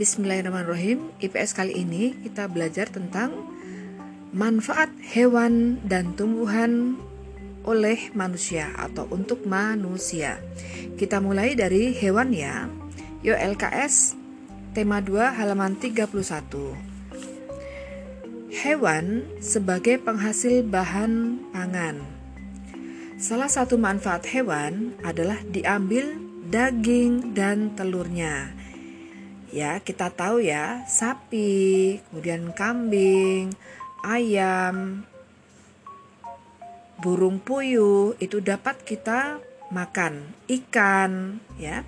Bismillahirrahmanirrahim. IPS kali ini kita belajar tentang manfaat hewan dan tumbuhan oleh manusia atau untuk manusia. Kita mulai dari hewan ya. Yo LKS tema 2 halaman 31. Hewan sebagai penghasil bahan pangan. Salah satu manfaat hewan adalah diambil daging dan telurnya ya kita tahu ya sapi kemudian kambing ayam burung puyuh itu dapat kita makan. Ikan ya.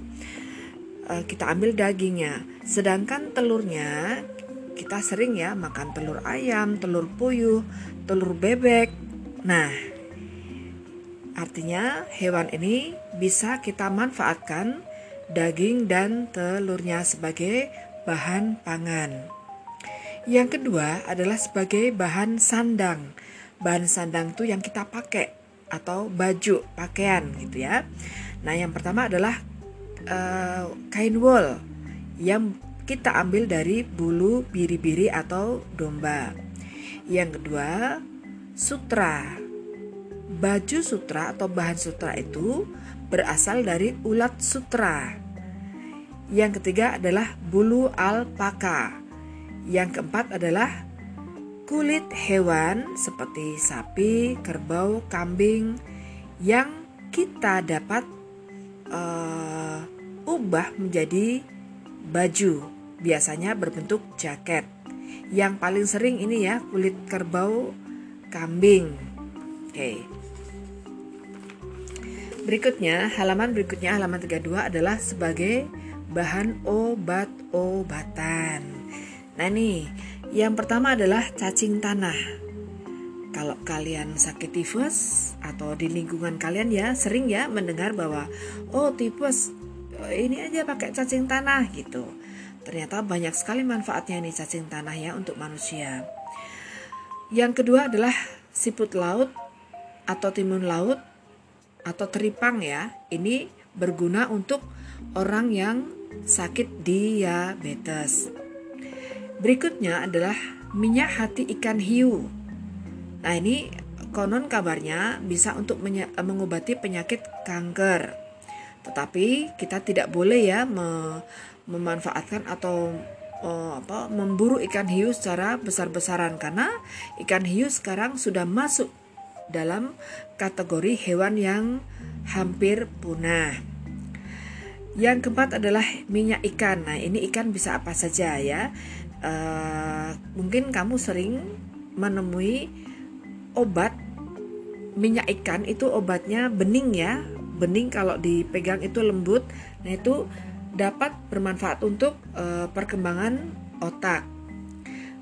Eh, kita ambil dagingnya. Sedangkan telurnya kita sering ya makan telur ayam telur puyuh telur bebek. Nah artinya hewan ini bisa kita manfaatkan daging dan telurnya sebagai bahan pangan. Yang kedua adalah sebagai bahan sandang. Bahan sandang itu yang kita pakai atau baju, pakaian gitu ya. Nah, yang pertama adalah uh, kain wool yang kita ambil dari bulu biri-biri atau domba. Yang kedua, sutra. Baju sutra atau bahan sutra itu berasal dari ulat sutra. Yang ketiga adalah bulu alpaka. Yang keempat adalah kulit hewan seperti sapi, kerbau, kambing yang kita dapat uh, ubah menjadi baju, biasanya berbentuk jaket. Yang paling sering ini ya kulit kerbau, kambing. Oke. Okay. Berikutnya, halaman berikutnya halaman 32 adalah sebagai bahan obat-obatan. Nah nih, yang pertama adalah cacing tanah. Kalau kalian sakit tifus atau di lingkungan kalian ya sering ya mendengar bahwa oh tifus ini aja pakai cacing tanah gitu. Ternyata banyak sekali manfaatnya nih cacing tanah ya untuk manusia. Yang kedua adalah siput laut atau timun laut atau teripang ya. Ini berguna untuk orang yang sakit diabetes. Berikutnya adalah minyak hati ikan hiu. Nah, ini konon kabarnya bisa untuk mengobati penyakit kanker. Tetapi kita tidak boleh ya me memanfaatkan atau uh, apa memburu ikan hiu secara besar-besaran karena ikan hiu sekarang sudah masuk dalam kategori hewan yang hampir punah. Yang keempat adalah minyak ikan. Nah, ini ikan bisa apa saja ya. Uh, mungkin kamu sering menemui obat minyak ikan itu obatnya bening ya. Bening kalau dipegang itu lembut. Nah, itu dapat bermanfaat untuk uh, perkembangan otak.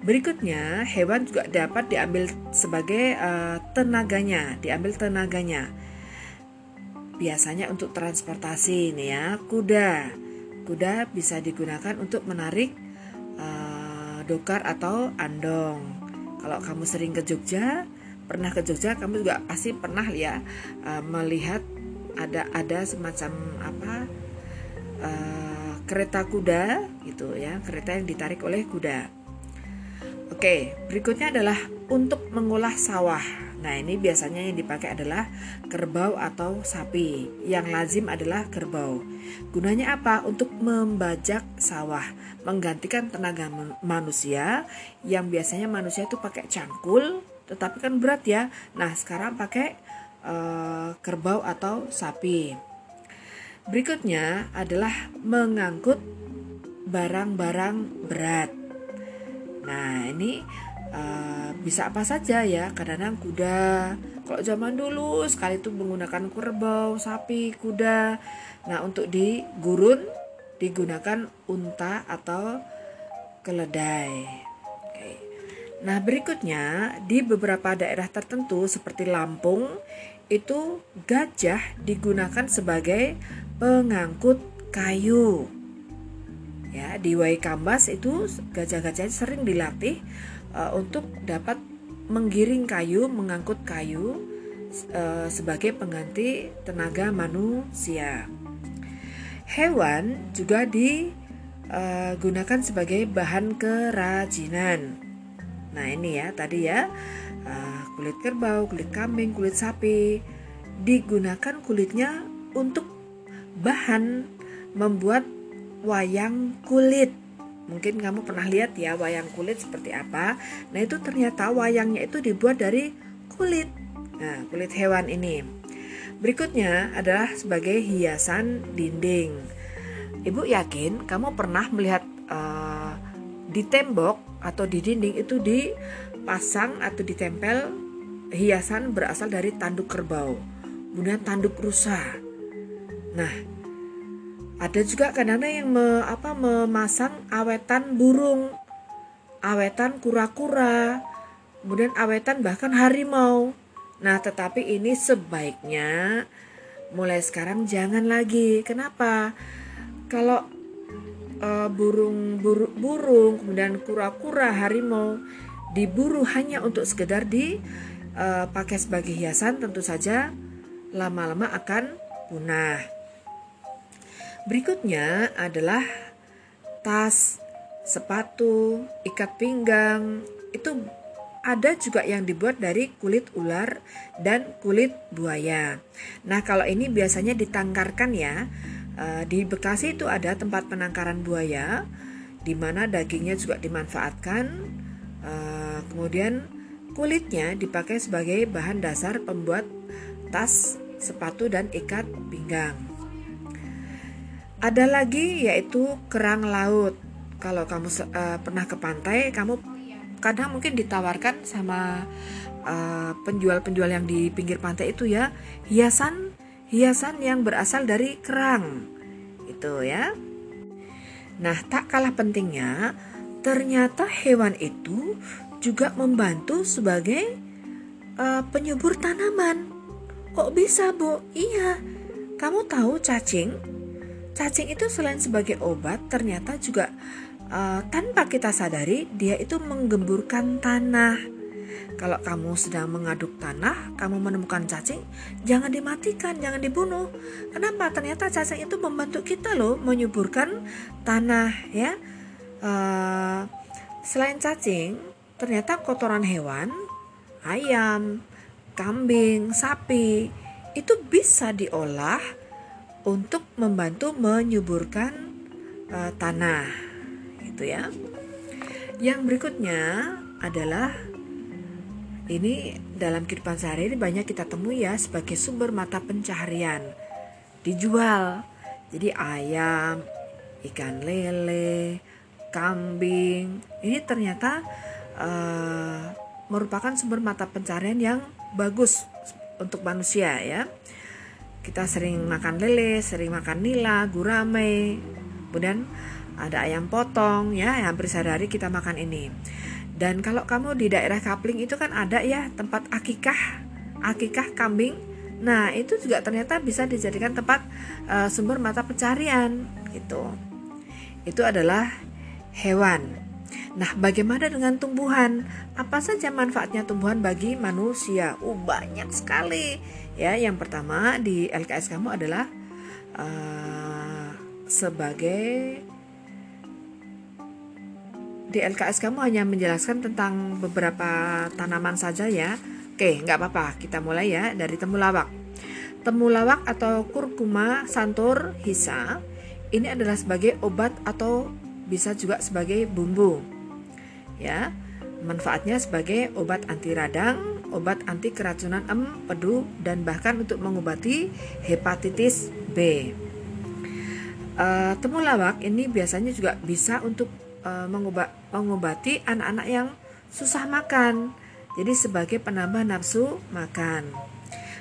Berikutnya, hewan juga dapat diambil sebagai uh, tenaganya, diambil tenaganya biasanya untuk transportasi nih ya kuda. Kuda bisa digunakan untuk menarik uh, dokar atau andong. Kalau kamu sering ke Jogja pernah ke Jogja kamu juga pasti pernah ya uh, melihat ada ada semacam apa uh, kereta kuda gitu ya kereta yang ditarik oleh kuda. Oke, berikutnya adalah untuk mengolah sawah. Nah, ini biasanya yang dipakai adalah kerbau atau sapi. Yang lazim adalah kerbau. Gunanya apa? Untuk membajak sawah, menggantikan tenaga manusia yang biasanya manusia itu pakai cangkul, tetapi kan berat ya. Nah, sekarang pakai uh, kerbau atau sapi. Berikutnya adalah mengangkut barang-barang berat. Nah, ini uh, bisa apa saja ya. Kadang-kadang kuda. Kalau zaman dulu sekali itu menggunakan kerbau, sapi, kuda. Nah, untuk di gurun digunakan unta atau keledai. Nah, berikutnya di beberapa daerah tertentu seperti Lampung itu gajah digunakan sebagai pengangkut kayu ya di Waikambas itu gajah-gajah sering dilatih uh, untuk dapat menggiring kayu mengangkut kayu uh, sebagai pengganti tenaga manusia hewan juga di uh, sebagai bahan kerajinan. Nah ini ya tadi ya uh, kulit kerbau, kulit kambing, kulit sapi digunakan kulitnya untuk bahan membuat wayang kulit. Mungkin kamu pernah lihat ya wayang kulit seperti apa. Nah itu ternyata wayangnya itu dibuat dari kulit. Nah kulit hewan ini. Berikutnya adalah sebagai hiasan dinding. Ibu yakin kamu pernah melihat uh, di tembok atau di dinding itu dipasang atau ditempel hiasan berasal dari tanduk kerbau, kemudian tanduk rusa. Nah, ada juga kadang-kadang yang me, apa, memasang awetan burung, awetan kura-kura, kemudian awetan bahkan harimau. Nah, tetapi ini sebaiknya mulai sekarang jangan lagi. Kenapa? Kalau uh, burung burung kemudian kura-kura harimau diburu hanya untuk sekedar dipakai uh, sebagai hiasan tentu saja lama-lama akan punah. Berikutnya adalah tas, sepatu, ikat pinggang. Itu ada juga yang dibuat dari kulit ular dan kulit buaya. Nah, kalau ini biasanya ditangkarkan ya Eh, di Bekasi itu ada tempat penangkaran buaya, di mana dagingnya juga dimanfaatkan. Uh, kemudian kulitnya dipakai sebagai bahan dasar pembuat tas, sepatu dan ikat pinggang. Ada lagi yaitu kerang laut. Kalau kamu uh, pernah ke pantai, kamu kadang mungkin ditawarkan sama penjual-penjual uh, yang di pinggir pantai itu ya hiasan hiasan yang berasal dari kerang. Itu ya. Nah, tak kalah pentingnya, ternyata hewan itu juga membantu sebagai uh, penyubur tanaman. Kok bisa, Bu? Iya. Kamu tahu cacing? Cacing itu selain sebagai obat, ternyata juga uh, tanpa kita sadari dia itu menggemburkan tanah kalau kamu sedang mengaduk tanah, kamu menemukan cacing, jangan dimatikan, jangan dibunuh. Kenapa? Ternyata cacing itu membantu kita loh menyuburkan tanah ya. Uh, selain cacing, ternyata kotoran hewan, ayam, kambing, sapi itu bisa diolah untuk membantu menyuburkan uh, tanah. Itu ya. Yang berikutnya adalah ini dalam kehidupan sehari-hari banyak kita temui ya sebagai sumber mata pencaharian. Dijual. Jadi ayam, ikan lele, kambing. Ini ternyata uh, merupakan sumber mata pencaharian yang bagus untuk manusia ya. Kita sering makan lele, sering makan nila, gurame, kemudian ada ayam potong ya, hampir sehari-hari kita makan ini. Dan kalau kamu di daerah Kapling itu kan ada ya tempat akikah, akikah kambing. Nah, itu juga ternyata bisa dijadikan tempat uh, sumber mata pencarian gitu. Itu adalah hewan. Nah, bagaimana dengan tumbuhan? Apa saja manfaatnya tumbuhan bagi manusia? Oh, banyak sekali. Ya, yang pertama di LKS kamu adalah uh, sebagai di LKS kamu hanya menjelaskan tentang beberapa tanaman saja ya. Oke, nggak apa-apa. Kita mulai ya dari temulawak. Temulawak atau kurkuma santur hisa ini adalah sebagai obat atau bisa juga sebagai bumbu. Ya, manfaatnya sebagai obat anti radang, obat anti keracunan empedu dan bahkan untuk mengobati hepatitis B. Uh, temulawak ini biasanya juga bisa untuk uh, mengobati anak-anak yang susah makan. Jadi sebagai penambah nafsu makan.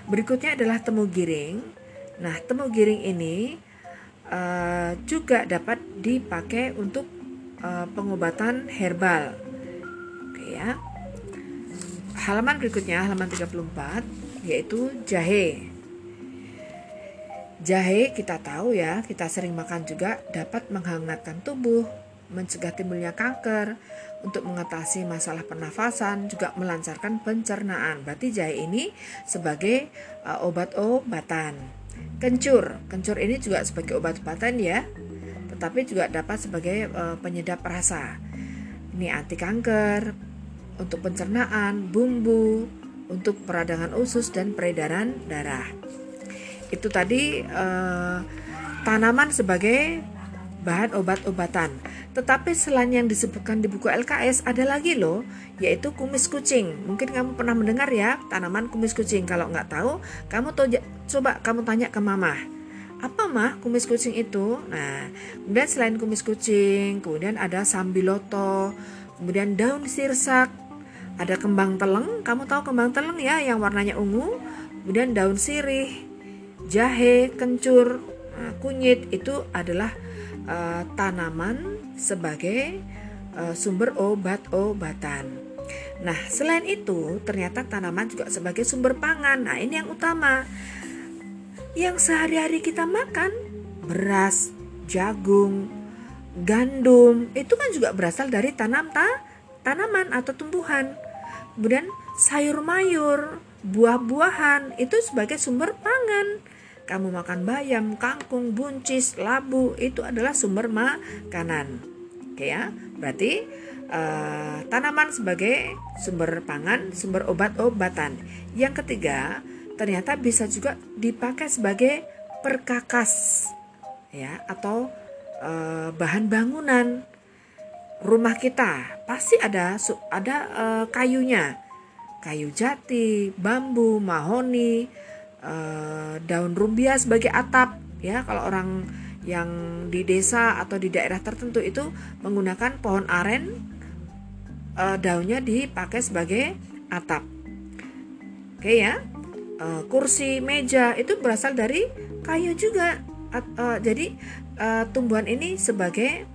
Berikutnya adalah temu giring. Nah, temu giring ini uh, juga dapat dipakai untuk uh, pengobatan herbal. Halaman berikutnya halaman 34 yaitu jahe. Jahe kita tahu ya, kita sering makan juga dapat menghangatkan tubuh, mencegah timbulnya kanker, untuk mengatasi masalah pernafasan, juga melancarkan pencernaan. Berarti jahe ini sebagai uh, obat-obatan. Kencur, kencur ini juga sebagai obat-obatan ya. tetapi juga dapat sebagai uh, penyedap rasa. Ini anti kanker, untuk pencernaan, bumbu, untuk peradangan usus dan peredaran darah. Itu tadi uh, tanaman sebagai bahan obat-obatan. Tetapi selain yang disebutkan di buku LKS ada lagi loh, yaitu kumis kucing. Mungkin kamu pernah mendengar ya tanaman kumis kucing. Kalau nggak tahu, kamu toja, coba kamu tanya ke mama. Apa mah kumis kucing itu? Nah, kemudian selain kumis kucing, kemudian ada sambiloto, kemudian daun sirsak, ada kembang teleng. Kamu tahu kembang teleng ya yang warnanya ungu? Kemudian daun sirih, jahe, kencur, nah, kunyit itu adalah uh, tanaman sebagai uh, sumber obat-obatan. Nah, selain itu, ternyata tanaman juga sebagai sumber pangan. Nah, ini yang utama. Yang sehari-hari kita makan, beras, jagung, gandum, itu kan juga berasal dari tanam ta tanaman atau tumbuhan. Kemudian sayur mayur, buah-buahan itu sebagai sumber pangan kamu makan bayam, kangkung, buncis, labu itu adalah sumber makanan. Oke ya, berarti uh, tanaman sebagai sumber pangan, sumber obat-obatan. Yang ketiga, ternyata bisa juga dipakai sebagai perkakas ya atau uh, bahan bangunan rumah kita pasti ada ada uh, kayunya. Kayu jati bambu mahoni uh, daun rumbia sebagai atap ya. Kalau orang yang di desa atau di daerah tertentu itu menggunakan pohon aren uh, daunnya dipakai sebagai atap. Oke ya. Uh, kursi meja itu berasal dari kayu juga. Uh, uh, jadi uh, tumbuhan ini sebagai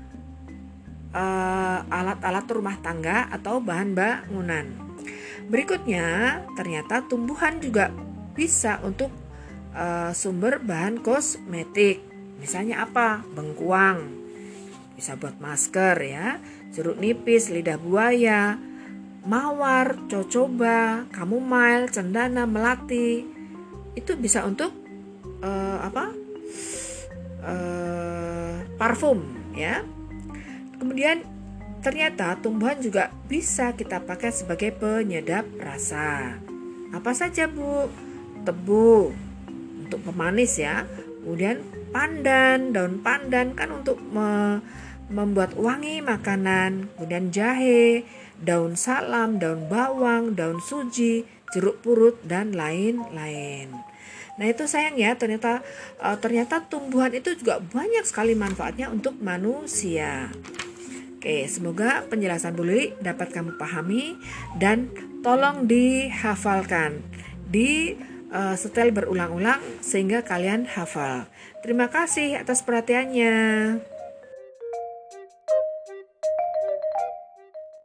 alat-alat uh, rumah tangga atau bahan bangunan berikutnya ternyata tumbuhan juga bisa untuk uh, sumber bahan kosmetik. Misalnya apa? Bengkuang. Bisa buat masker ya, jeruk nipis, lidah buaya, mawar, cocoba, kamomile, cendana, melati. Itu bisa untuk uh, apa? Uh, parfum ya. Kemudian ternyata tumbuhan juga bisa kita pakai sebagai penyedap rasa. Apa saja, Bu? tebu untuk pemanis ya. Kemudian pandan, daun pandan kan untuk me membuat wangi makanan. Kemudian jahe, daun salam, daun bawang, daun suji, jeruk purut dan lain-lain. Nah itu sayang ya ternyata uh, ternyata tumbuhan itu juga banyak sekali manfaatnya untuk manusia. Oke, semoga penjelasan Bully dapat kamu pahami dan tolong dihafalkan. Di uh, setel berulang-ulang sehingga kalian hafal. Terima kasih atas perhatiannya.